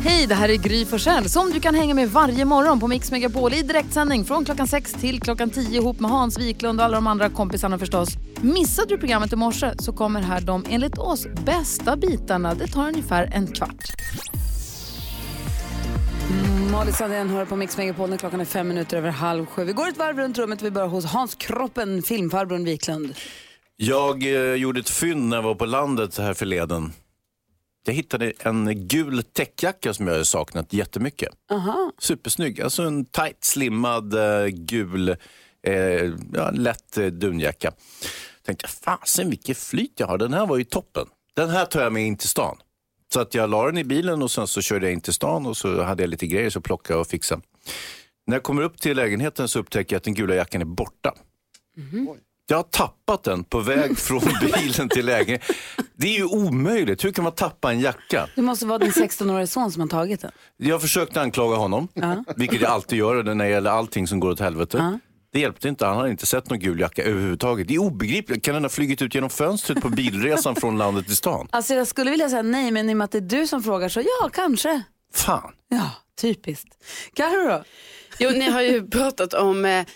Hej, det här är Gry Forssell som du kan hänga med varje morgon på Mix Megapol i direktsändning från klockan 6 till klockan 10 ihop med Hans Wiklund och alla de andra kompisarna förstås. Missade du programmet i morse så kommer här de enligt oss bästa bitarna. Det tar ungefär en kvart. Molly Sandén hör på Mix Megapol när klockan är fem minuter över halv sju. Vi går ett varv runt rummet. Vi börjar hos Hans Kroppen, filmfarbrorn Wiklund. Jag eh, gjorde ett fynd när jag var på landet här förleden. Jag hittade en gul täckjacka som jag har saknat jättemycket. Aha. Supersnygg. Alltså en tight slimmad eh, gul, eh, ja, lätt eh, dunjacka. Tänkte, fasen vilket flyt jag har. Den här var ju toppen. Den här tar jag med in till stan. Så att jag la den i bilen och sen så körde jag in till stan och så hade jag lite grejer så plockade jag och fixade. När jag kommer upp till lägenheten så upptäcker jag att den gula jackan är borta. Jag har tappat den på väg från bilen till lägenheten. Det är ju omöjligt. Hur kan man tappa en jacka? Det måste vara din 16-åriga son som har tagit den. Jag försökte anklaga honom, Ja. vilket jag alltid gör när det gäller allting som går åt helvete. Det hjälpte inte, han hade inte sett någon gul jacka överhuvudtaget. Det är obegripligt. Kan den ha flugit ut genom fönstret på bilresan från landet till stan? Alltså jag skulle vilja säga nej, men i och med att det är du som frågar så ja, kanske. Fan. Ja, typiskt. Carro då? Jo, ni har ju pratat om eh,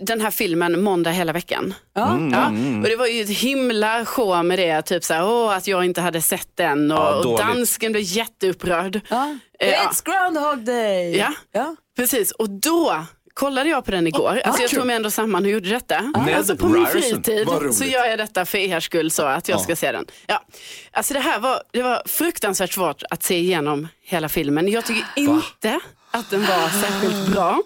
den här filmen Måndag hela veckan. Ja. Ja, och det var ju ett himla show med det, typ så här, åh, att jag inte hade sett den och, Ja, och dåligt. dansken blev jätteupprörd. Ja. Eh, ja. It's Groundhog Day! Ja. ja. Precis, och då kollade jag på den igår. Alltså jag tog mig ändå samman och gjorde detta. Ned Alltså på min Ryerson. fritid Vad roligt. så gör jag detta för er skull så att jag ska se den. Ja. Alltså det här var, det var fruktansvärt svårt att se igenom hela filmen. Jag tycker inte att den var särskilt bra.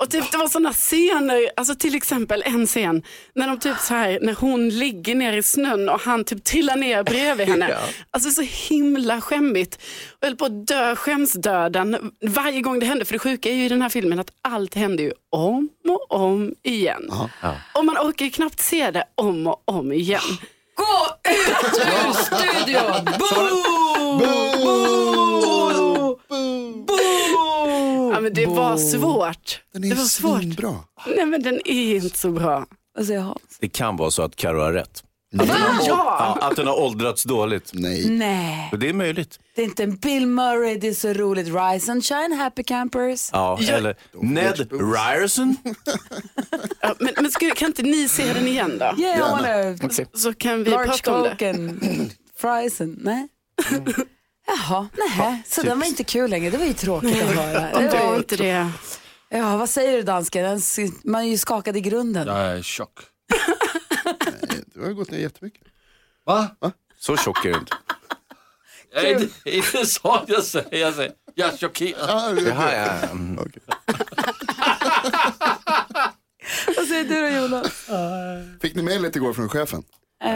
Och typ, det var sådana scener, alltså till exempel en scen när de typ så här, när hon ligger ner i snön och han typ trillar ner bredvid henne. Alltså så himla skämmigt. Jag höll på att dö skämsdöden varje gång det hände. För det sjuka är ju i den här filmen att allt händer ju om och om igen. Och man orkar ju knappt se det om och om igen. Gå ut ur studion! Boo! Ja, men det var svårt. Den det är var svårt. svinbra. Nej men den är inte så bra. Säger Hans? Det kan vara så att Karo har rätt. Nej. Ja, att den har åldrats dåligt. Nej. Nej, det är möjligt. det är inte en Bill Murray, det är så roligt. Rise and shine, happy campers. Ja, eller Ned Ryerson. Ja, men men ska, kan inte ni se den igen då? Yeah, I wanna... Okej. Så kan vi Large prata om det. Coke and fries and... Nej. Jaha, nej. Så den var inte kul längre. Det var ju tråkigt att höra. Det var inte det. Ja, vad säger du dansken? Man är ju skakad i grunden. Jag är. Nej, Du har gått ner jättemycket. Va? Så tjock är du inte. Jag är inte, så jag säger. Jag, säger. jag är chockerad. Ja, det- Jaha, ja. mm. Okej. Vad säger du då Jonas? Fick ni mejlet igår från chefen? Eh,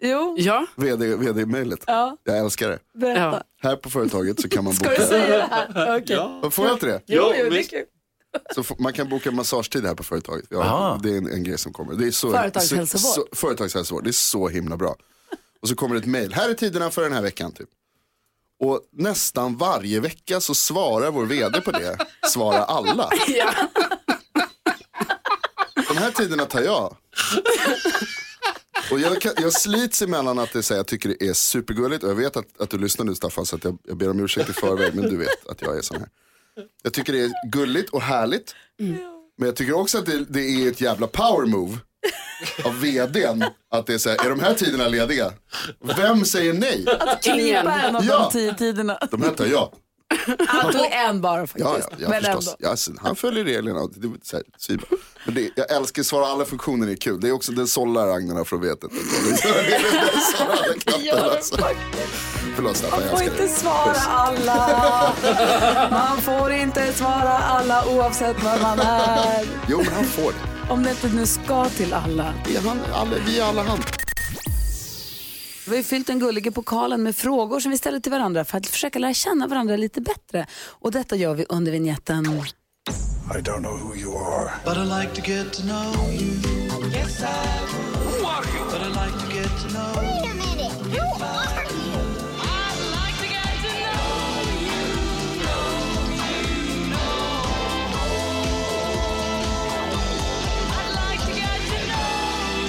jo, Ja, VD, VD-mejlet. ja, Jag älskar det. berätta. ja. Här på företaget så kan man Ska du boka... säga det här? Okej. Får jag inte det? Jo, Jo, jo, det är. Så man kan boka massagetid här på företaget. Ja, det är en, en grej som kommer. Det är så, Företagshälsovård. Så, företagshälsovård. Det är så himla bra. Och så kommer det ett mejl. Här är tiderna för den här veckan. Typ. Och nästan varje vecka så svarar vår vd på det. Svarar alla. ja. De här tiderna tar jag. Och jag, kan, jag slits emellan att det, så här, jag tycker det är supergulligt. Och jag vet att, att du lyssnar nu Staffan så att jag, jag ber om ursäkt i förväg. Men du vet att jag är sån här. Jag tycker det är gulligt och härligt. Men jag tycker också att det, det är ett jävla power move av vdn. Att det är så här, är de här tiderna lediga? Vem säger nej? Klippa en av Ja. de tio tiderna. De här tar jag. Han tog en bara faktiskt. Ja, ja, Men förstås. ändå. Ja, han följer reglerna. Det, är så här, svinbra. Men det, jag älskar svara alla funktioner, det är kul. Det är också den sållar agnarna från vetet. Den sållar alla knapparna, alltså. Förlåt Staffan, jag Man får älskar inte dig. svara alla. Man får inte svara alla oavsett var man är. Jo, men han får det. Om det inte nu ska till alla. är han, alla, vi är alla han. Vi har ju fyllt den gulliga pokalen med frågor som vi ställer till varandra för att försöka lära känna varandra lite bättre. Och detta gör vi under vignetten. I don't know who you are. But I like to get to know you. Yes, I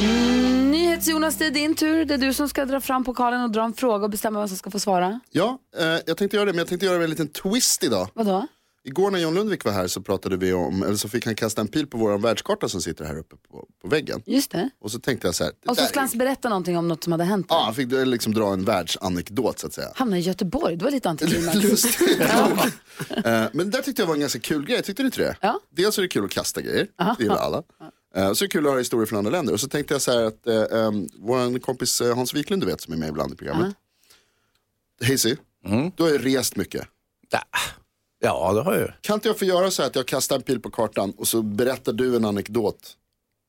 Mm, NyhetsJonas Jonas, det är din tur. Det är du som ska dra fram pokalen och dra en fråga och bestämma vem som ska få svara. Ja, eh, jag tänkte göra det, men jag tänkte göra det med en liten twist idag. Vadå? Igår när John Lundvik var här så pratade vi om, eller så fick han kasta en pil på vår världskarta som sitter här uppe på, på väggen. Just det. Och så tänkte jag så här, det Och så där skulle är- han berätta någonting om något som hade hänt. Ja, han fick liksom dra en världsanekdot så att säga. Hamnade i Göteborg, det var lite antiklimax. Lustigt nog. Eh, Men det där tyckte jag var en ganska kul grej, tyckte du inte det? Ja. Dels är det kul att kasta grejer, det gillar alla. Eh, Så är det kul att höra historier från andra länder. Och så tänkte jag så här att uh, um, vår kompis eh, Hans Wiklund du vet som är med ibland i programmet. Hazy, du har ju rest mycket. Ja, det har jag ju. Kan inte jag få göra så här att jag kastar en pil på kartan och så berättar du en anekdot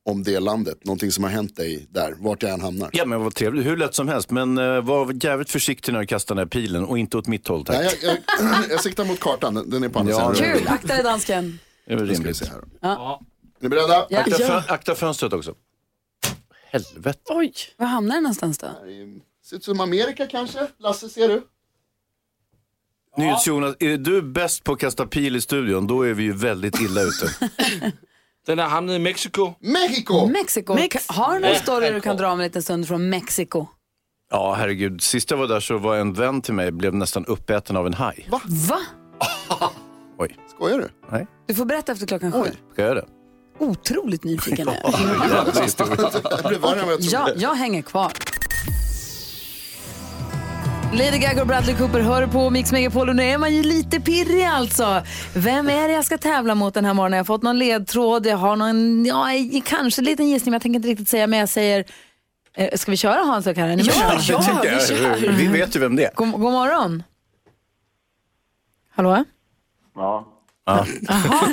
om det landet, någonting som har hänt dig där, vart jag än hamnar. Ja, men vad trevligt. Hur lätt som helst. Men uh, var jävligt försiktig när du kastar den här pilen och inte åt mitt håll, tack. Nej, jag, jag, jag siktar mot kartan, den- är på andra Ja, sidan. Kul, akta dig dansken. Det är väl Nu ska vi rimligt. se här. Är ni beredda? Ja. Akta, fön- akta fönstret också. Helvete. Oj. Var hamnar den någonstans då? Ser ut som Amerika kanske? Lasse, ser du? NyhetsJonas, är du bäst på att kasta pil i studion, då är vi ju väldigt illa ute. Den har hamnat i Mexiko. Mexiko! Mexiko. Mex- Har du någon story du kan dra om en liten stund från Mexiko? Ja, herregud. Sist jag var där så var en vän till mig blev nästan uppäten av en haj. Va? Oj, Skojar du? nej. Du får berätta efter klockan sju. Ska jag göra det? Otroligt nyfiken är. Ja, jag hänger kvar. Lady Gaga och Bradley Cooper hör på Mix Megapol och nu är man ju lite pirrig alltså. Vem är det jag ska tävla mot den här morgonen? Jag har fått någon ledtråd, jag har någon, ja, kanske en liten gissning men jag tänker inte riktigt säga men jag säger, eh, ska vi köra Hans och Karin? Ja, Det tycker vi kör. Vi vet ju vem det är. God, god morgon. Hallå? Ja, Ja. Jaha.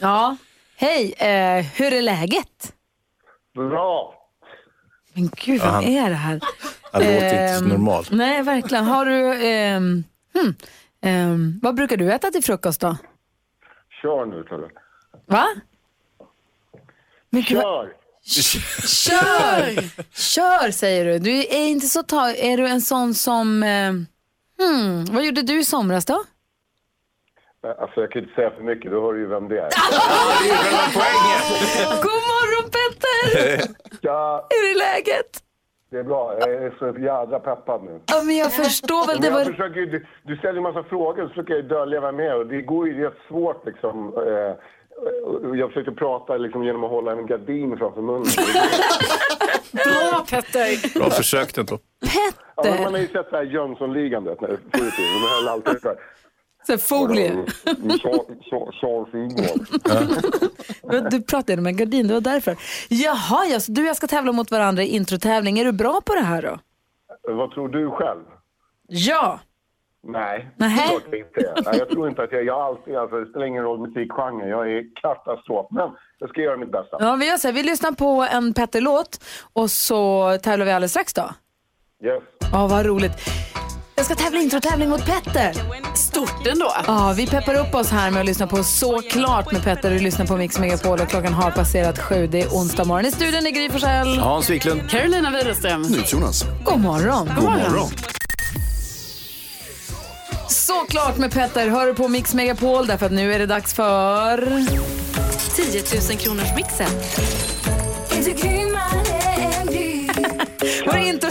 ja. Hej, eh, hur är läget? bra. Men gud, vad är det här? Han låter inte så Ehm, normalt. Nej, verkligen. Har du... ehm, hmm, ehm, vad brukar du äta till frukost då? Kör nu, tar du. Va? Men gud, vad- Kör! Kör! Kör, säger du. Du är inte så ta- Är du en sån som... Eh, hmm, vad gjorde du i somras då? Alltså, jag kan inte säga för mycket, då hör du ju vem det är. God morgon Petter! Ja, Hur är läget? det är bra. Jag är så jädra peppad nu. Ja, men jag förstår väl. Det Men jag var... försöker, ju- du, du ställer ju massa frågor så försöker jag ju dölja vem jag är. Och det går ju rätt svårt liksom. Eh, och jag försöker prata liksom, genom att hålla en gardin framför munnen. Bra Petter. Bra försök ändå. Ja, men man Petter! har ju sett det här Jönssonligan, du vet, när- förr i tiden. De höll alltid så här. Så folie. Charles. Du pratade om en gardin, det var därför. Jaha, ja, så du och jag ska tävla mot varandra i introtävling. Är du bra på det här då? Vad tror du själv? Ja. Nej, Nähä. klart jag inte. Nej, Jag tror inte att jag, jag alltid, alltså, det spelar ingen roll musikgenre, jag är katastrof. Men jag ska göra mitt bästa. Ja, vi gör så här, vi lyssnar på en Petter-låt och så tävlar vi alldeles strax då. Yes. Ja, vad roligt. Jag ska tävla introtävling mot Petter. Stort ändå. Ja, vi peppar upp oss här med att lyssna på Såklart med Petter. Du lyssnar på Mix Megapol och klockan har passerat sju. Det är onsdag morgon. I studion är Gry Forssell. Hans Wiklund. Carolina Widerström. Jonas. God morgon. God morgon. Såklart med Petter. Hör du på Mix Megapol därför att nu är det dags för... 10 000 kronors mixen. Vår, intro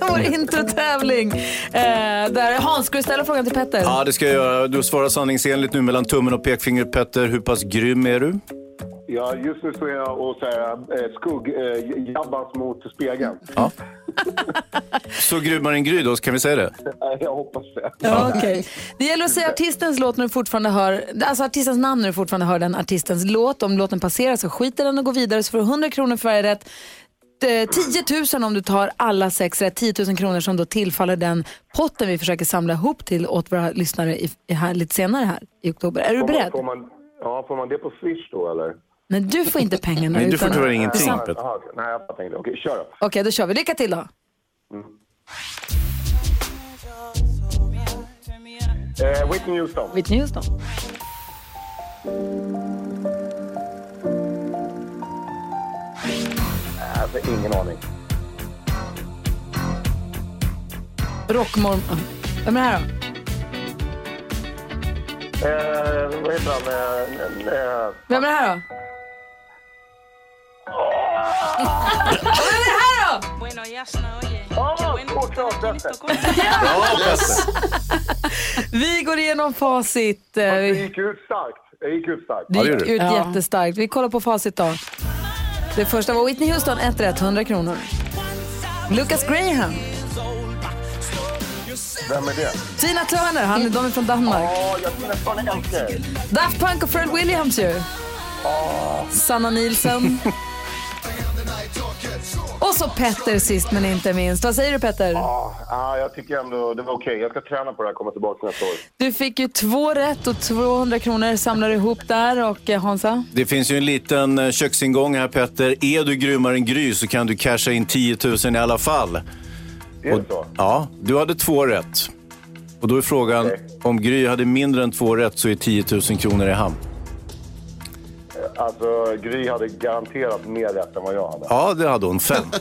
vår introtävling. Eh, där Hans, ska du ställa frågan till Petter? Ja, det ska jag göra. Du svarar sanningsenligt nu mellan tummen och pekfingret, Petter. Hur pass grym är du? Ja, just nu så är jag och eh, skugg, eh, jabbas mot spegeln. Ja. Så grymmare än Gry då, kan vi säga det? Jag hoppas det. Ja, okej. Det gäller att säga artistens låt när du fortfarande hör, alltså artistens namn när du fortfarande hör den artistens låt. Om låten passerar så skiter den och går vidare så får du 100 kronor för varje rätt. Eh, 10 000 om du tar alla sex rätt. 10 000 kronor som då tillfaller den potten vi försöker samla ihop till åt våra lyssnare i, i här, lite senare här i oktober. Är du beredd? får man, ja, får man det på Swish då eller? Nej, du får inte pengarna. Nej, du får tyvärr ingenting. Sam- okej. nej, jag fattar inte. Okej, kör då. Okej, då kör vi. Lycka till då. Eh, Whitney Houston. Whitney Houston. Alltså, ingen aning. Rockmorgon... Vem är det här då? Eh, vad heter han? Eh, eh, Vem är det här då? Vem är det här då? Ja, två klart Vi går igenom facit. Eh, Jag vi- gick ut starkt. Jag gick ut starkt. Det gick ut jättestarkt. Vi kollar på facit då. Det första var Whitney Houston, 1 rätt, 100 kronor. Lucas Graham, Vem är det? Tina Turner, han, de är från Danmark. Ja, jag nästan Daft Punk och Fred Williams ju. Sanna Nielsen. och så Petter sist men inte minst. Vad säger du Petter? Ja, jag tycker ändå det var okej. Jag ska träna på det här och komma tillbaka nästa år. Du fick ju två rätt och 200 kronor samlar du ihop där. Och eh, Hansa? Det finns ju en liten eh, köksingång här Petter. Är du grymmare än Gry så kan du casha in 10 000 i alla fall. Är det så? Ja, du hade två rätt. Och då är frågan, Okej. om Gry hade mindre än två rätt så är 10 000 kronor i hamn. Alltså, Gry hade garanterat mer rätt än vad jag hade. Ja, det hade hon. Fem.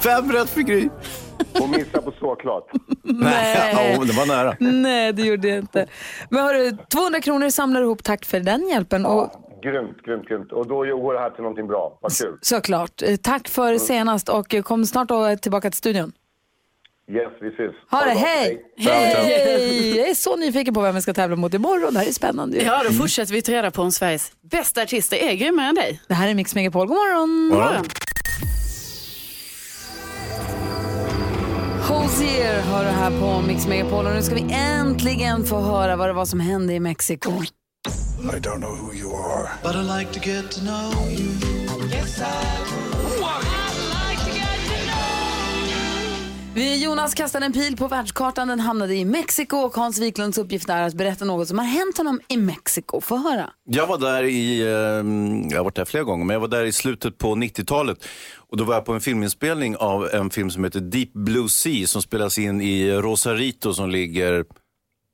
Fem rätt för Gry. Och missa på såklart. Nej. Ja, det var nära. Nej, det gjorde jag inte. Men har du 200 kronor samlar du ihop. Tack för den hjälpen. Och Grymt, grymt, grymt. Och då går det här till någonting bra. Vad kul. såklart, tack för senast och kom snart tillbaka till studion. Yes, vi ses. Ha det, hej! Hej! Jag är så nyfiken på vem vi ska tävla mot imorgon. Det här är spännande. ju. Ja, då fortsätter vi ta reda på om Sveriges bästa artister är grymmare än dig. Det här är Mix Megapol. God morgon! morgon. Hosier hör du här på Mix Megapol och nu ska vi äntligen få höra vad det var som hände i Mexiko. I don't know who you are, but I like to get to know you. Yes, I Vi Jonas kastade en pil på världskartan, den hamnade i Mexiko och Hans Wiklunds uppgift är att berätta något som har hänt honom i Mexiko. Få höra. Jag var där i, ehm, jag har varit där flera gånger, men jag var där i slutet på 90-talet. Och då var jag på en filminspelning av en film som heter Deep Blue Sea som spelas in i Rosarito som ligger,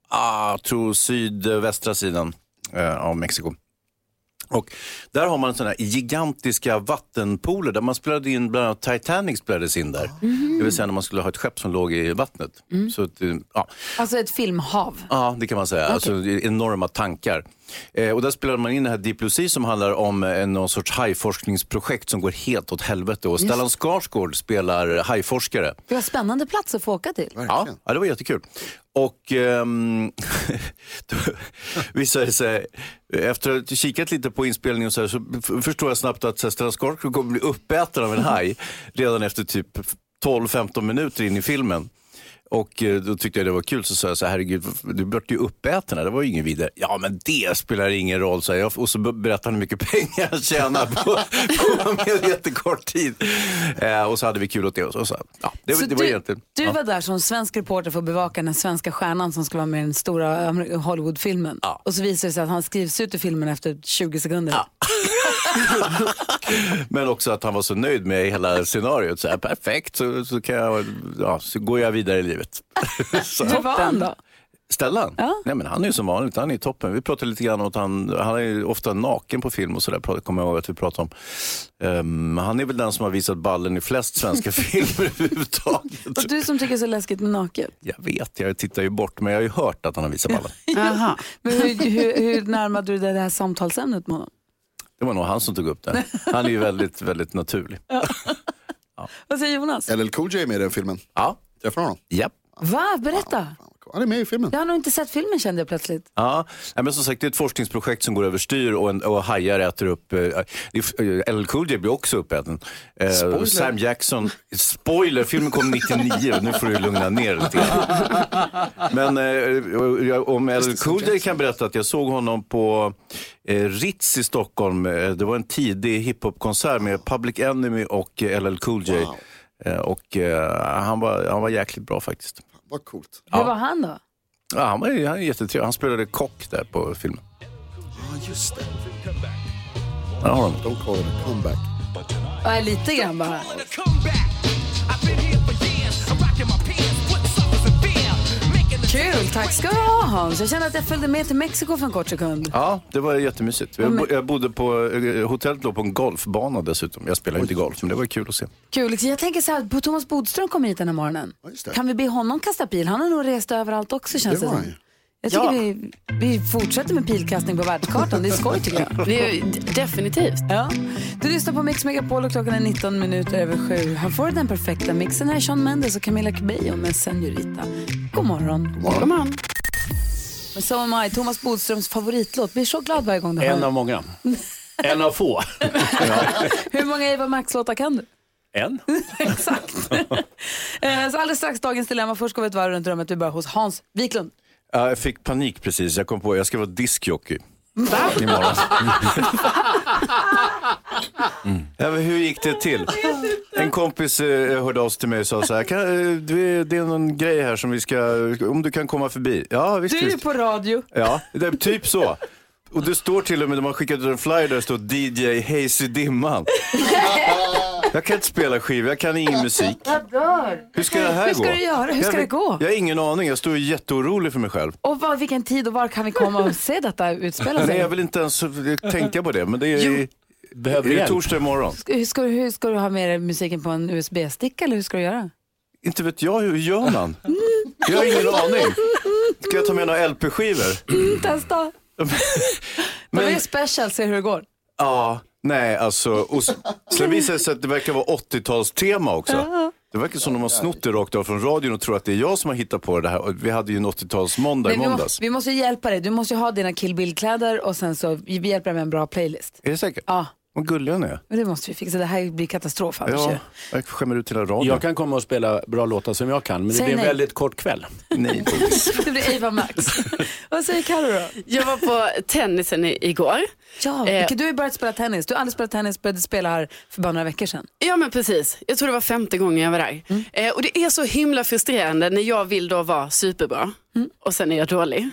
ah, jag tror sydvästra sidan eh, av Mexiko. Och där har man sådana gigantiska vattenpooler där man spelade in, bland annat Titanic spelades in där. Det vill säga när man skulle ha ett skepp som låg i vattnet. Så att, eh, ja. Alltså ett filmhav. Ja, det kan man säga. Alltså, det är enorma tankar. Eh, och där spelade man in det här Deep Blue Sea som handlar om eh, någon sorts hajforskningsprojekt som går helt åt helvete. Och Stellan Skarsgård spelar hajforskare. Det var spännande plats att få åka till. Ja, ja, det var jättekul. Och ehm, då visade det sig, efter att ha kikat lite på inspelningen så, här, så förstår jag snabbt att så här, Skarsgård kommer bli uppäten av en haj redan efter typ 12-15 minuter in i filmen. Och eh, då tyckte jag det var kul, så sa jag så här, herregud, du blev ju uppäten det var ju ingen vidare. Ja, men det spelar ingen roll, så jag. Och så berättade han hur mycket pengar han tjänar på, på en jättekort tid. Eh, och så hade vi kul åt det. Och så, så, ja, det, Så det var du, egentligen... du ja. var där som svensk reporter för att bevaka den svenska stjärnan som ska vara med i den stora Hollywoodfilmen. Ja. Och så visar det sig att han skrivs ut ur filmen efter 20 sekunder. Men också att han var så nöjd med hela scenariot. Så här, perfekt, så, så, kan jag, ja, så går jag vidare i livet. så, Hur var han då? Stellan? Ja. Nej, men han är ju som vanligt, han är toppen. Vi pratade lite grann om att han, han är ju ofta naken på film och sådär, kommer jag ihåg att vi pratade om. Ehm, han är väl den som har visat ballen i flest svenska filmer överhuvudtaget. Och du som tycker det är så läskigt med naket. Jag vet, jag tittar ju bort, men jag har ju hört att han har visat ballen. Aha. Men hur, hur, hur närmade du dig det här samtalsämnet med honom? Det var nog han som tog upp det. Han är ju väldigt, väldigt naturlig. Vad säger Jonas? LL Cool J är med i den filmen. Ja, Träffar honom? japp. Va? Berätta. Han är med i filmen. Jag har nog inte sett filmen kände jag plötsligt. Ja, nej, men som sagt det är ett forskningsprojekt som går överstyr och, en, och hajar äter upp, LL Cool J blir också uppäten. Eh, Spoiler. Sam Jackson, spoiler, filmen kom 99, nu får du lugna ner dig lite grann. Men eh, om LL Cool J kan berätta att jag såg honom på eh, Ritz i Stockholm. Eh, Det var en tidig hiphopkonsert med Public Enemy och LL Cool J. Wow. Eh, Och eh, han var, han var jäkligt bra faktiskt. Vad coolt. Hur var han då? Ja, han, var, han är jättetrevlig. Han spelade kock där på filmen. Ja, just det. Där har de. Don't call it a comeback. Ja, lite grann bara. Kul, tack ska du ha Hans. Jag känner att jag följde med till Mexiko för en kort sekund. Ja, det var jättemysigt. Jag, bo, jag bodde på, eh, hotellet låg på en golfbana dessutom. Jag spelar inte golf, men det var kul att se. Kul. Jag tänker så här, Thomas Bodström kom hit den här morgonen. Ja, just det. Kan vi be honom kasta pil? Han har nog rest överallt också känns Det det, var som. Jag tycker Ja. vi, vi fortsätter med pilkastning på världskartan. Det är skoj tycker jag. Det definitivt. Ja. Du lyssnar på Mix Megapol och klockan är 19 minuter över sju. Här får du den perfekta mixen. Här är Sean Mendes och Camila Cabello med Senorita. God morgon. God morgon. God morgon. So am I, Thomas Bodströms favoritlåt. Blir så glad varje gång du hör En av många. En av få. Hur många Eva Max-låtar kan du? En. Exakt. Eh, så alldeles strax dagens dilemma. Först går vi ett varv runt rummet. Vi börjar hos Hans Wiklund. Ja, jag fick panik precis. Jag kom på att jag ska vara diskjockey. Imorgon. Mm. Ja, men hur gick det till? En kompis eh, hörde av sig till mig och sa så här, kan, eh, du, det är någon grej här som vi ska, om du kan komma förbi. Ja, visst, Du är visst. på radio. Ja, det är typ så. Och det står till och med, de har skickat ut en flyer där det står DJ Hazy Dimman. Jag kan inte spela skivor, jag kan ingen musik. Jag dör. Hur ska det här Hur ska gå? du göra? Hur ska det gå? Jag har ingen aning, jag står jätteorolig för mig själv. Och var, vilken tid och var kan vi komma och se detta utspela Nej, sig? jag vill inte ens tänka på det, men det är, Behöver det är torsdag imorgon. Hur ska, du, hur ska du ha med dig musiken på en USB-sticka eller hur ska du göra? Inte vet jag, hur gör man? Jag har ingen aning. Ska jag ta med några LP-skivor? Mm, testa. Men... Det är special, se hur det går. Ja, nej alltså. Och s- sen visar det sig att det verkar vara 80-talstema också. Det verkar som de har snott det rakt av från radion och tror att det är jag som har hittat på det här. Och Vi hade ju en 80-talsmåndag i vi, måndags. vi måste ju hjälpa dig. Du måste ju ha dina Kill Bill-kläder och sen så vi hjälper dig med en bra playlist. Är det säkert? Ja, Vad gulliga ni är. men det måste vi fixa. Det här blir katastrof annars Ja, ju. jag skämmer ut hela radion. Jag kan komma och spela bra låtar som jag kan, men det Säg blir en väldigt kort kväll. Nej, Det blir Eva Max. Vad säger Carro då? Jag var på tennisen i, igår. Ja, Eh. vilket du har ju börjat spela tennis. Du har aldrig spelat tennis, började spela här för bara några veckor sedan. Ja men precis, jag tror det var femte gången jag var där. Eh, och det är så himla frustrerande när jag vill då vara superbra och sen är jag dålig.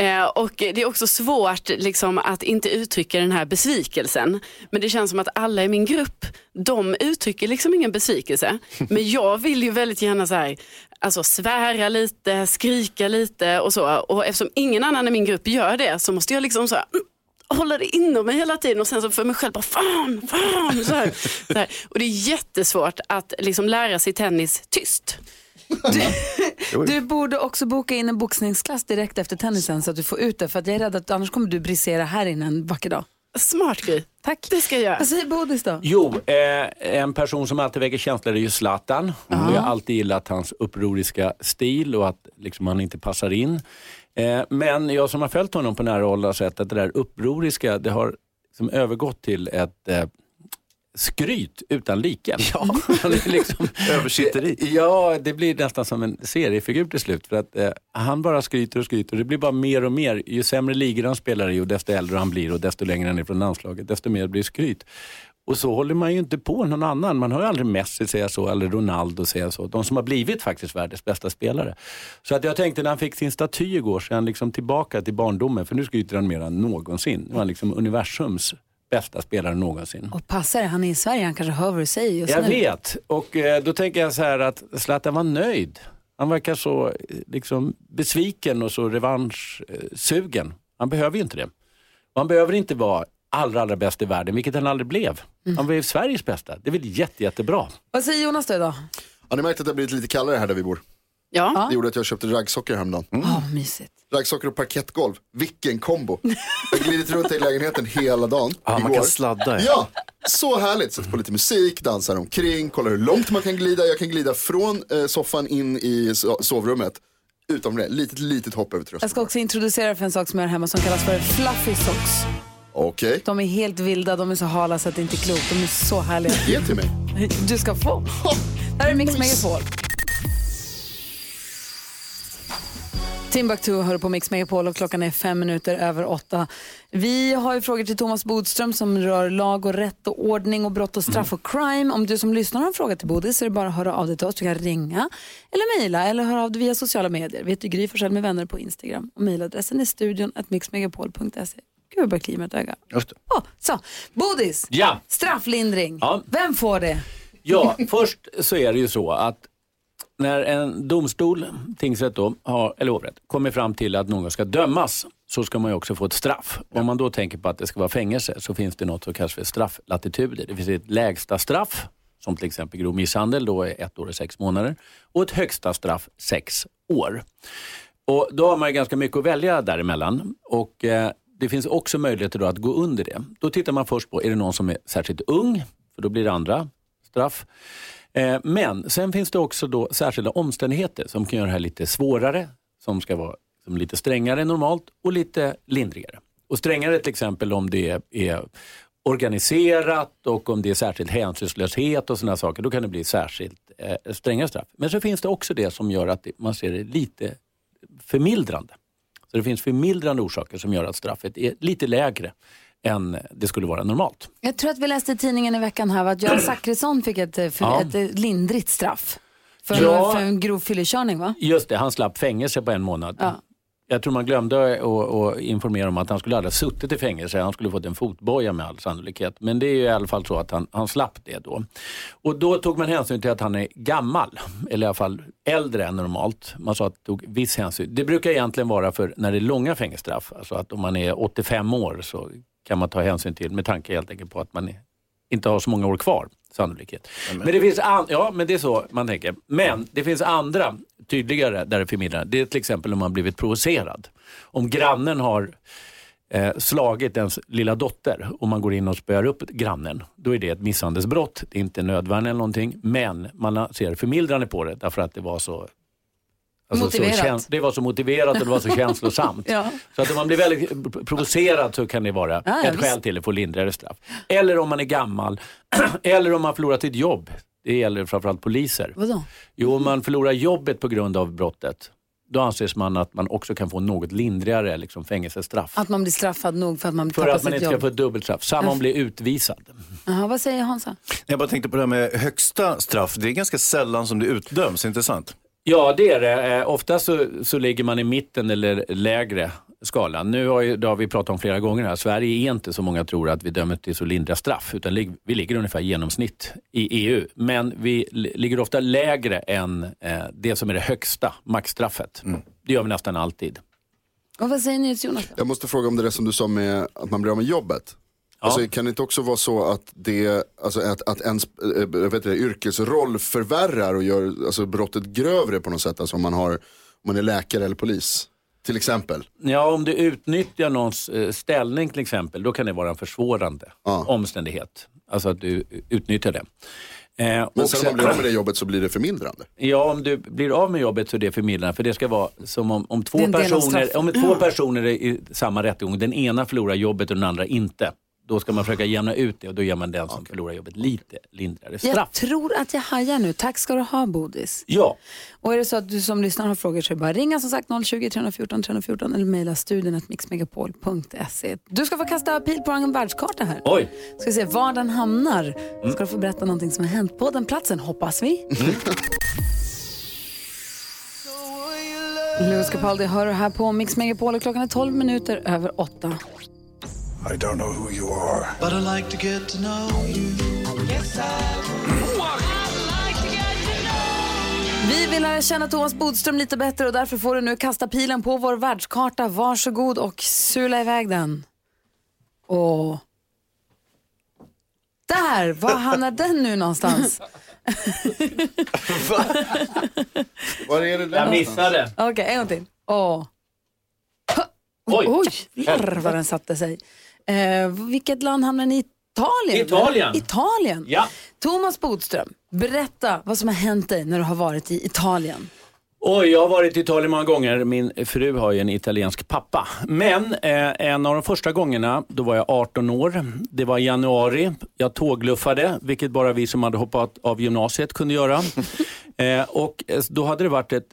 Eh, och det är också svårt liksom, att inte uttrycka den här besvikelsen. Men det känns som att alla i min grupp, de uttrycker liksom ingen besvikelse. Men jag vill ju väldigt gärna så här, alltså svära lite, skrika lite och så. Och eftersom ingen annan i min grupp gör det så måste jag liksom så här, mm, hålla det inom mig hela tiden och sen så för mig själv bara fan, fan. Så här, så här. Och det är jättesvårt att liksom lära sig tennis tyst. Du borde också boka in en boxningsklass direkt efter tennisen så att du får ut det. För att jag är rädd att annars kommer du brisera här inne en vacker dag. Smart Gry. Tack. Det ska jag göra. Vad säger Bodis då? Jo, eh, en person som alltid väcker känslor är ju Zlatan. Jag har alltid gillat hans upproriska stil och att liksom, han inte passar in. Eh, men jag som har följt honom på nära håll har sett att det där upproriska, det har liksom övergått till ett eh, skryt utan like. Ja. Liksom, Översitteri. Ja, det blir nästan som en seriefigur till slut. För att eh, Han bara skryter och skryter det blir bara mer och mer. Ju sämre ligor han spelar i och desto äldre han blir och desto längre han är från landslaget, desto mer blir skryt. Och så håller man ju inte på någon annan. Man har ju aldrig Messi säga så eller Ronaldo säga så. De som har blivit faktiskt världens bästa spelare. Så att jag tänkte när han fick sin staty igår så är han liksom tillbaka till barndomen. För nu skryter han mer än någonsin. Nu är han liksom universums bästa spelare någonsin. Och passar det, han är i Sverige, han kanske hör vad du säger just Jag nu. vet och eh, då tänker jag så här att Zlatan var nöjd. Han verkar så eh, liksom, besviken och så revanschsugen. Han behöver ju inte det. Och han behöver inte vara allra, allra bäst i världen, vilket han aldrig blev. Han blev Sveriges bästa. Det är väl jätte, jättebra. Vad säger Jonas då idag? Har ni märkt att det har blivit lite kallare här där vi bor? Ja. Det gjorde att jag köpte raggsockor häromdagen. Ja, mysigt. Raggsockor och parkettgolv. Vilken kombo. Jag glidit runt i lägenheten hela dagen. Ja, man igår. kan sladda. Ja, så härligt. Sätter på lite musik, dansar omkring, kollar hur långt man kan glida. Jag kan glida från eh, soffan in i so- sovrummet. Utom det, litet, litet hopp över Jag tröskeln. ska också introducera för en sak som jag har hemma som kallas för fluffy socks. Okej, De är helt vilda, de är så hala så att det inte är klokt. De är så härliga. ge till mig. Du ska få. Där är Mix Megapol. Timbuktu hör på Mix Megapol och klockan är fem minuter över åtta. Vi har ju frågor till Thomas Bodström som rör lag och rätt och ordning och brott och straff och crime. Om du som lyssnar har en fråga till Bodis så är det bara att höra av dig till oss. Du kan ringa eller mejla eller höra av dig via sociala medier. Vi heter Gry Forssell med vänner på Instagram och mejladressen är studion mixmegapol.se. Gud, jag börjar klia ett öga. Just det. Oh, så, Bodis, Ja. strafflindring. Ja. Vem får det? Ja, först så är det ju så att när en domstol, tingsrätt då, har, eller hovrätt, kommer fram till att någon ska dömas så ska man ju också få ett straff. Om man då tänker på att det ska vara fängelse så finns det något som kallas för strafflatituder. Det finns ett lägsta straff, som till exempel grov misshandel, då är ett år och sex månader. Och ett högsta straff, sex år. Och då har man ju ganska mycket att välja däremellan. Och eh, det finns också möjligheter då att gå under det. Då tittar man först på, är det någon som är särskilt ung? För då blir det andra straff. Eh, men sen finns det också då särskilda omständigheter som kan göra det här lite svårare, som ska vara som lite strängare än normalt och lite lindrigare. Och strängare till exempel om det är organiserat och om det är särskild hänsynslöshet och sådana saker, då kan det bli särskilt eh, stränga straff. Men så finns det också det som gör att det- man ser det lite förmildrande. Så det finns förmildrande orsaker som gör att straffet är lite lägre än det skulle vara normalt. Jag tror att vi läste i tidningen i veckan här att Göran Zachrisson fick ett, eh, för, Ja. ett eh, lindrigt straff. För, Ja. för en grov fyllekörning va? Just det, han slapp fängelse på en månad. Ja. Jag tror man glömde att, informera om att han skulle aldrig ha suttit i fängelse. Han skulle fått en fotboja med all sannolikhet. Men det är ju i alla fall så att han, han slapp det då. Och då tog man hänsyn till att han är gammal, eller i alla fall äldre än normalt. Man sa att tog viss hänsyn. Det brukar egentligen vara för när det är långa fängelsestraff. Alltså att om man är 85 år så kan man ta hänsyn till med tanke helt enkelt på att man inte har så många år kvar sannolikhet. Men det finns an- ja, men det är så man tänker. Men det finns andra tydligare där det är förmildrande. Det är till exempel om man blivit provocerad. Om grannen har eh, slagit ens lilla dotter och man går in och spöar upp grannen, då är det ett misshandelsbrott. Det är inte nödvärn eller någonting, men man ser förmildrande på det därför att det var så Motiverat. Så det var så motiverat och det var så känslosamt. Ja. Så att om man blir väldigt provocerad så kan det vara Ja, ja, ett visst. skäl till att få lindrigare straff. Eller om man är gammal, eller om man förlorat sitt jobb. Det gäller framförallt poliser. Vadå? Jo, om man förlorar jobbet på grund av brottet, då anses man att man också kan få något lindrigare liksom, fängelsestraff. Att man blir straffad nog för att man för tappar att man sitt inte ska jobb? få ett dubbelstraff. Samma om man blir utvisad. Jaha, vad säger Hansa? Jag bara tänkte på det här med högsta straff. Det är ganska sällan som det utdöms, inte sant? Ja, det är det. Eh, Ofta så, så ligger man i mitten eller lägre skalan. Nu har, ju, det har vi pratat om flera gånger här. Sverige är inte så många tror att vi dömer till så lindriga straff. Utan vi ligger ungefär i genomsnitt i EU. Men vi li- ligger ofta lägre än eh, det som är det högsta, maxstraffet. Det gör vi nästan alltid. Och vad säger NyhetsJonas? då? Jag måste fråga om det där som du sa med att man blir av med jobbet. Alltså, kan det inte också vara så att, det, alltså att, att ens äh, vet du, yrkesroll förvärrar och gör alltså, brottet grövre på något sätt? Alltså om man, har, om man är läkare eller polis, till exempel. Ja, om du utnyttjar någons eh, ställning till exempel, då kan det vara en försvårande omständighet. Alltså att du utnyttjar det. Eh, Men och sen om man blir av med det jobbet så blir det förmildrande. Ja, om du blir av med jobbet så är det förmildrande. För det ska vara som om, om, två, Det personer, om två personer är i samma rättegång, den ena förlorar jobbet och den andra inte. Då ska man försöka jämna ut det och då ger man den som förlorar jobbet lite lindrigare straff. Jag tror att jag hajar nu. Tack ska du ha Bodis. Ja, Och är det så att du som lyssnar har frågor så är det bara ringa som sagt 020 314 314 eller mejla studion mixmegapol.se. Du ska få kasta pil på en världskarta här. oj. Ska se var den hamnar. Ska du få berätta någonting som har hänt på den platsen, hoppas vi. Louis Capaldi hör här på Mix Megapol och klockan är 12 minuter över 8. I don't know who you are, but I like to get to know you. Yes, I Vi vill lära känna Thomas Bodström lite bättre och därför får du nu kasta pilen på vår världskarta. Varsågod och sula iväg den. Och... Där! Var hamnar den nu någonstans? Var är det där Jag missade. Okej, en gång till. Och... Oj. Oj, jävlar vad den satte sig. Eh, vilket land hamnar ni i? Italien? Italien. Italien. Ja. Thomas Bodström, berätta vad som har hänt dig när du har varit i Italien. Oj, jag har varit i Italien många gånger. Min fru har ju en italiensk pappa. Men eh, en av de första gångerna, då var jag 18 år. Det var i januari. Jag tågluffade, vilket bara vi som hade hoppat av gymnasiet kunde göra. eh, och eh, då hade det varit ett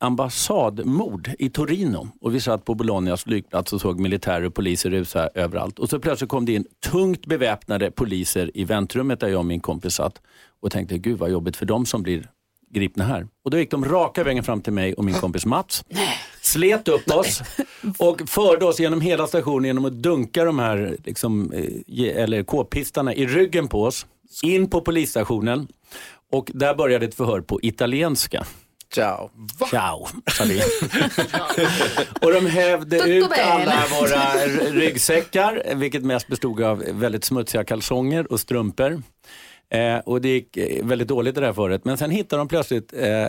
ambassadmord i Torino och vi satt på Bolognas flygplats och såg militärer och poliser rusa överallt. Och så plötsligt kom det in tungt beväpnade poliser i väntrummet där jag och min kompis satt och tänkte, gud vad jobbigt för dem som blir gripna här. Och då gick de raka vägen fram till mig och min kompis Mats. Slet upp oss och förde oss genom hela stationen genom att dunka de här liksom, eh, eller k-pistarna i ryggen på oss. In på polisstationen och där började ett förhör på italienska. Ciao. Ciao, sa vi. och de hävde ut alla våra ryggsäckar, vilket mest bestod av väldigt smutsiga kalsonger och strumpor. Eh, och det gick eh, väldigt dåligt det där förut. Men sen hittade de plötsligt eh,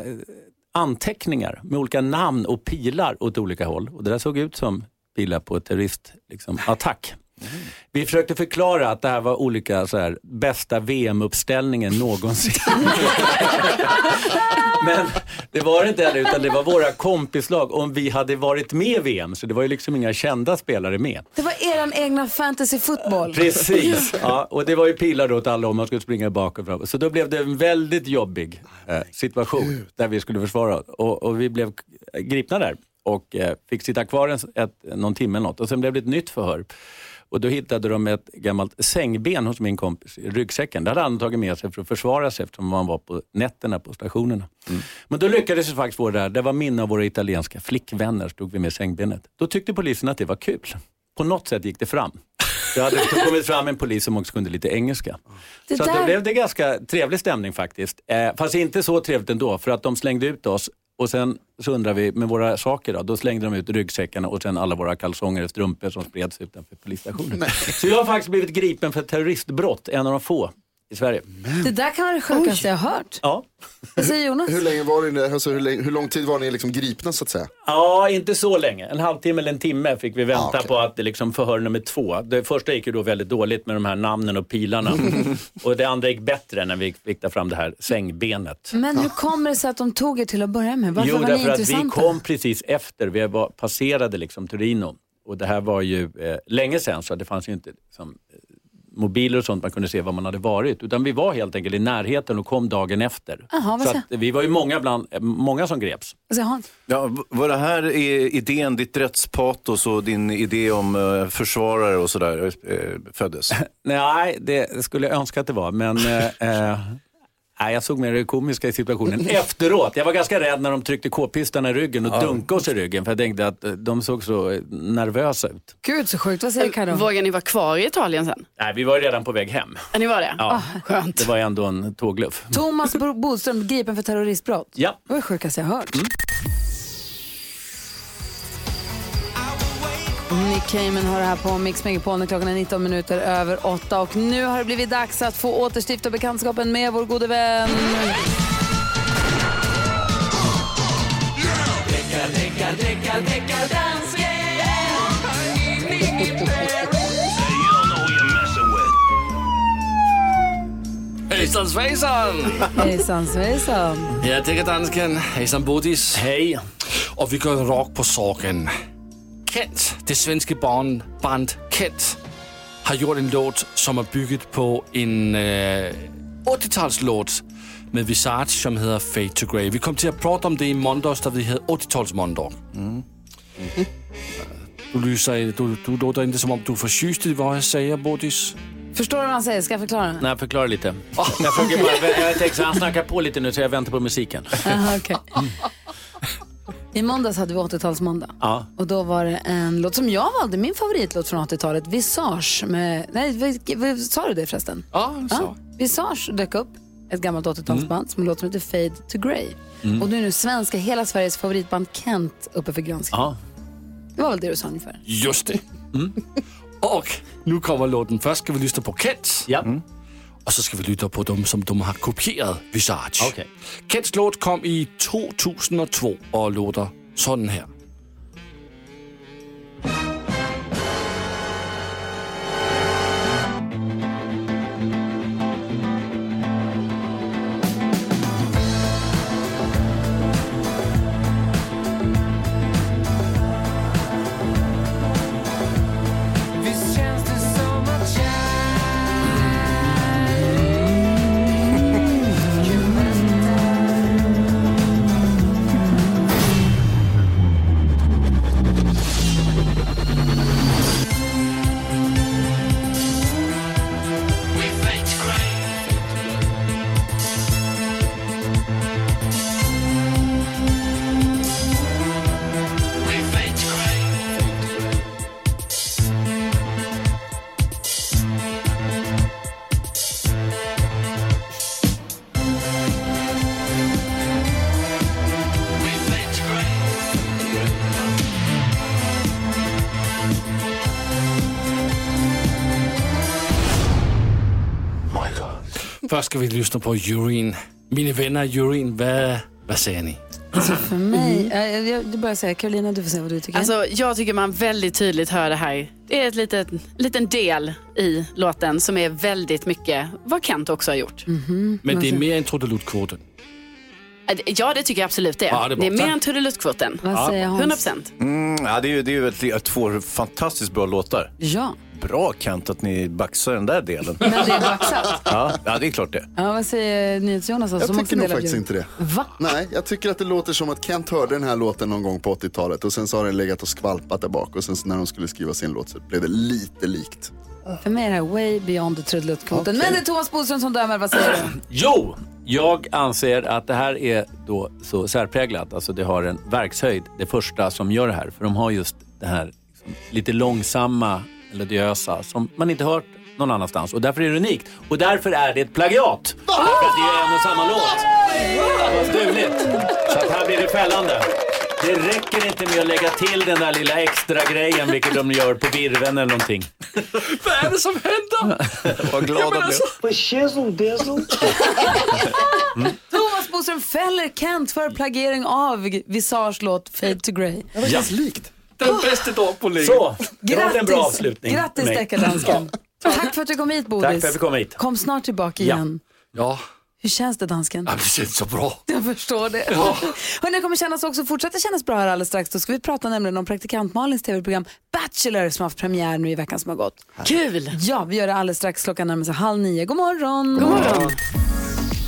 anteckningar med olika namn och pilar åt olika håll. Och det där såg ut som pilar på terroristattack. Liksom, attack. Vi försökte förklara att det här var olika så här, bästa VM-uppställningen någonsin. Men det var det inte heller, utan det var våra kompislag om vi hade varit med i VM. Så det var ju liksom inga kända spelare med. Det var er egna fantasy football. Precis, ja, och det var ju pilar då åt alla om man skulle springa bak och fram. Så då blev det en väldigt jobbig eh, situation där vi skulle försvara och, och vi blev gripna där och eh, fick sitta kvar en, ett, någon timme eller något och sen blev det ett nytt förhör. Och då hittade de ett gammalt sängben hos min kompis i ryggsäcken. Det hade han tagit med sig för att försvara sig eftersom han var på nätterna på stationerna. Men då lyckades vi faktiskt få det där. Det var min av våra italienska flickvänner stod vi med sängbenet. Då tyckte polisen att det var kul. På något sätt gick det fram. Det hade kommit fram en polis som också kunde lite engelska. Det så där- då blev det ganska trevlig stämning faktiskt. Eh, fast inte så trevligt ändå för att de slängde ut oss och sen så undrar vi med våra saker då, då slängde de ut ryggsäckarna och sen alla våra kalsonger och strumpor som spreds utanför polisstationen. Så jag har faktiskt blivit gripen för terroristbrott, en av de få i Sverige. Det där kan vara det sjukaste jag har hört. Ja. Vad säger Jonas? Hur länge var ni, alltså, hur, länge, hur lång tid var ni liksom gripna så att säga? Ja, inte så länge. En halvtimme eller en timme fick vi vänta Ah, okej. på att det liksom förhör nummer två. Det första gick ju då väldigt dåligt med de här namnen och pilarna. och det andra gick bättre när vi fick ta fram det här sängbenet. Men hur kommer det sig att de tog er till att börja med? Varför jo, var ni därför att vi intressanta? kom precis efter. Vi var, passerade liksom Torino. Och det här var ju eh, länge sedan så det fanns ju inte liksom, eh, mobiler och sånt man kunde se var man hade varit. Utan vi var helt enkelt i närheten och kom dagen efter. Vad så vi var ju många, bland, många som greps. Ja, var det här i- idén, ditt rättspatos och din idé om eh, försvarare och sådär eh, föddes? Nej, det skulle jag önska att det var. Men eh, nej, jag såg mer det komiska i situationen efteråt. Jag var ganska rädd när de tryckte k-pistarna i ryggen och dunkade oss i ryggen. För jag tänkte att eh, de såg så eh, nervösa ut. Gud så sjukt. Vad säger Carro? Vågar ni vara kvar i Italien sen? Nej, vi var ju redan på väg hem. Ja, ni var det? Ja, Skönt. det var ändå en tågluff. Thomas Bo- Bodström gripen för terroristbrott. Ja. Det var det sjukaste jag hört. Nick Cayman har det här på Mix Megapol när klockan är 19 minuter över 8 och nu har det blivit dags att få återstifta bekantskapen med vår gode vän. Hejsan svejsan! Hejsan svejsan. Jag tycker dansken. Hejsan Bodis. Hej. Och vi går rakt på saken. Kent, det svenska barn, band Kent, har gjort en låt som är byggt på en eh, 80-talslåt med Visage som heter Fade to Grey. Vi kom till att prata om det i måndags där vi hade 80-talsmåndag. Du, lyser, du, du låter inte som om du är förtjust i vad jag säger, Bodis. Förstår du vad han säger? Ska jag förklara? Nej, förklara lite. Jag, försöker bara, jag tänkte så han snackar på lite nu så jag väntar på musiken. Aha, okej. I måndags hade vi 80-talsmåndag. Ja. Och då var det en låt som jag valde, min favoritlåt från 80-talet, Visage med... Nej, vi- vi- sa du det förresten? Ja, så. Ja, Visage dök upp, ett gammalt 80-talsband som en låt som heter Fade to Grey. Och nu är nu svenska, hela Sveriges favoritband Kent uppe för granskning. Ja. Det var väl det du sa ungefär? Just det. Och nu kommer låten. Först ska vi lyssna på Kent. Ja. Och så ska vi lyssna på dem som de har kopierat Visage. Okej. Kents låt kom i 2002 och låter sådan här. Först ska vi lyssna på Urine. Mina vänner Urine, vad, vad säger ni? Alltså för mig, jag, jag, jag börjar säga, Carolina du får säga vad du tycker. Alltså, jag tycker man väldigt tydligt hör det här. Det är en litet, liten del i låten som är väldigt mycket vad Kent också har gjort. Men det är mer än trudeluttkvoten. Ja, det tycker jag absolut det är. Ja, det är det är mer än trudeluttkvoten. vad säger Hans? 100 procent. Mm, ja, det är ju, det är ju ett, två fantastiskt bra låtar. Ja, Bra Kent att ni baxar den där delen. men det är baxat. Ja, ja det är klart det. Ja, vad säger NyhetsJonas? Jag tycker nog faktiskt inte det. Va? Nej, jag tycker att det låter som att Kent hörde den här låten någon gång på 80-talet och sen så har den legat och skvalpat där bak och sen när de skulle skriva sin låt så blev det lite likt. För mig är det här way beyond the trudeluttkvoten. Men det är Thomas Bodström som dömer, vad säger du? Jo, jag anser att det här är då så särpräglat. Alltså det har en verkshöjd, det första som gör det här. För de har just det här liksom, lite långsamma, melodiösa som man inte hört någon annanstans. Och därför är det unikt. Och därför är det ett plagiat. Därför att det är en och samma låt. Vad stuligt. Så att här blir det fällande. Det räcker inte med att lägga till den där lilla extra grejen, vilket de gör på virven eller någonting. Vad är det som händer? Vad glad jag blev. Thomas Bodström fäller Kent för plagiering av Visage låt Fade to Grey. Det känns likt. Den bästa dag på länge. Så, det var en bra avslutning. Grattis deckardansken. Tack för att du kom hit Bodis. Tack för att jag fick komma hit. Kom snart tillbaka igen. Ja, Hur känns det dansken? det känns så bra. Jag förstår det. Hörrni, det kommer kännas också, fortsätta kännas bra här alldeles strax. Då ska vi prata nämligen om praktikant Malins tv-program Bachelor som har haft premiär nu i veckan som har gått. Kul! Ja, vi gör det alldeles strax. Klockan närmar sig halv nio. God morgon! God morgon!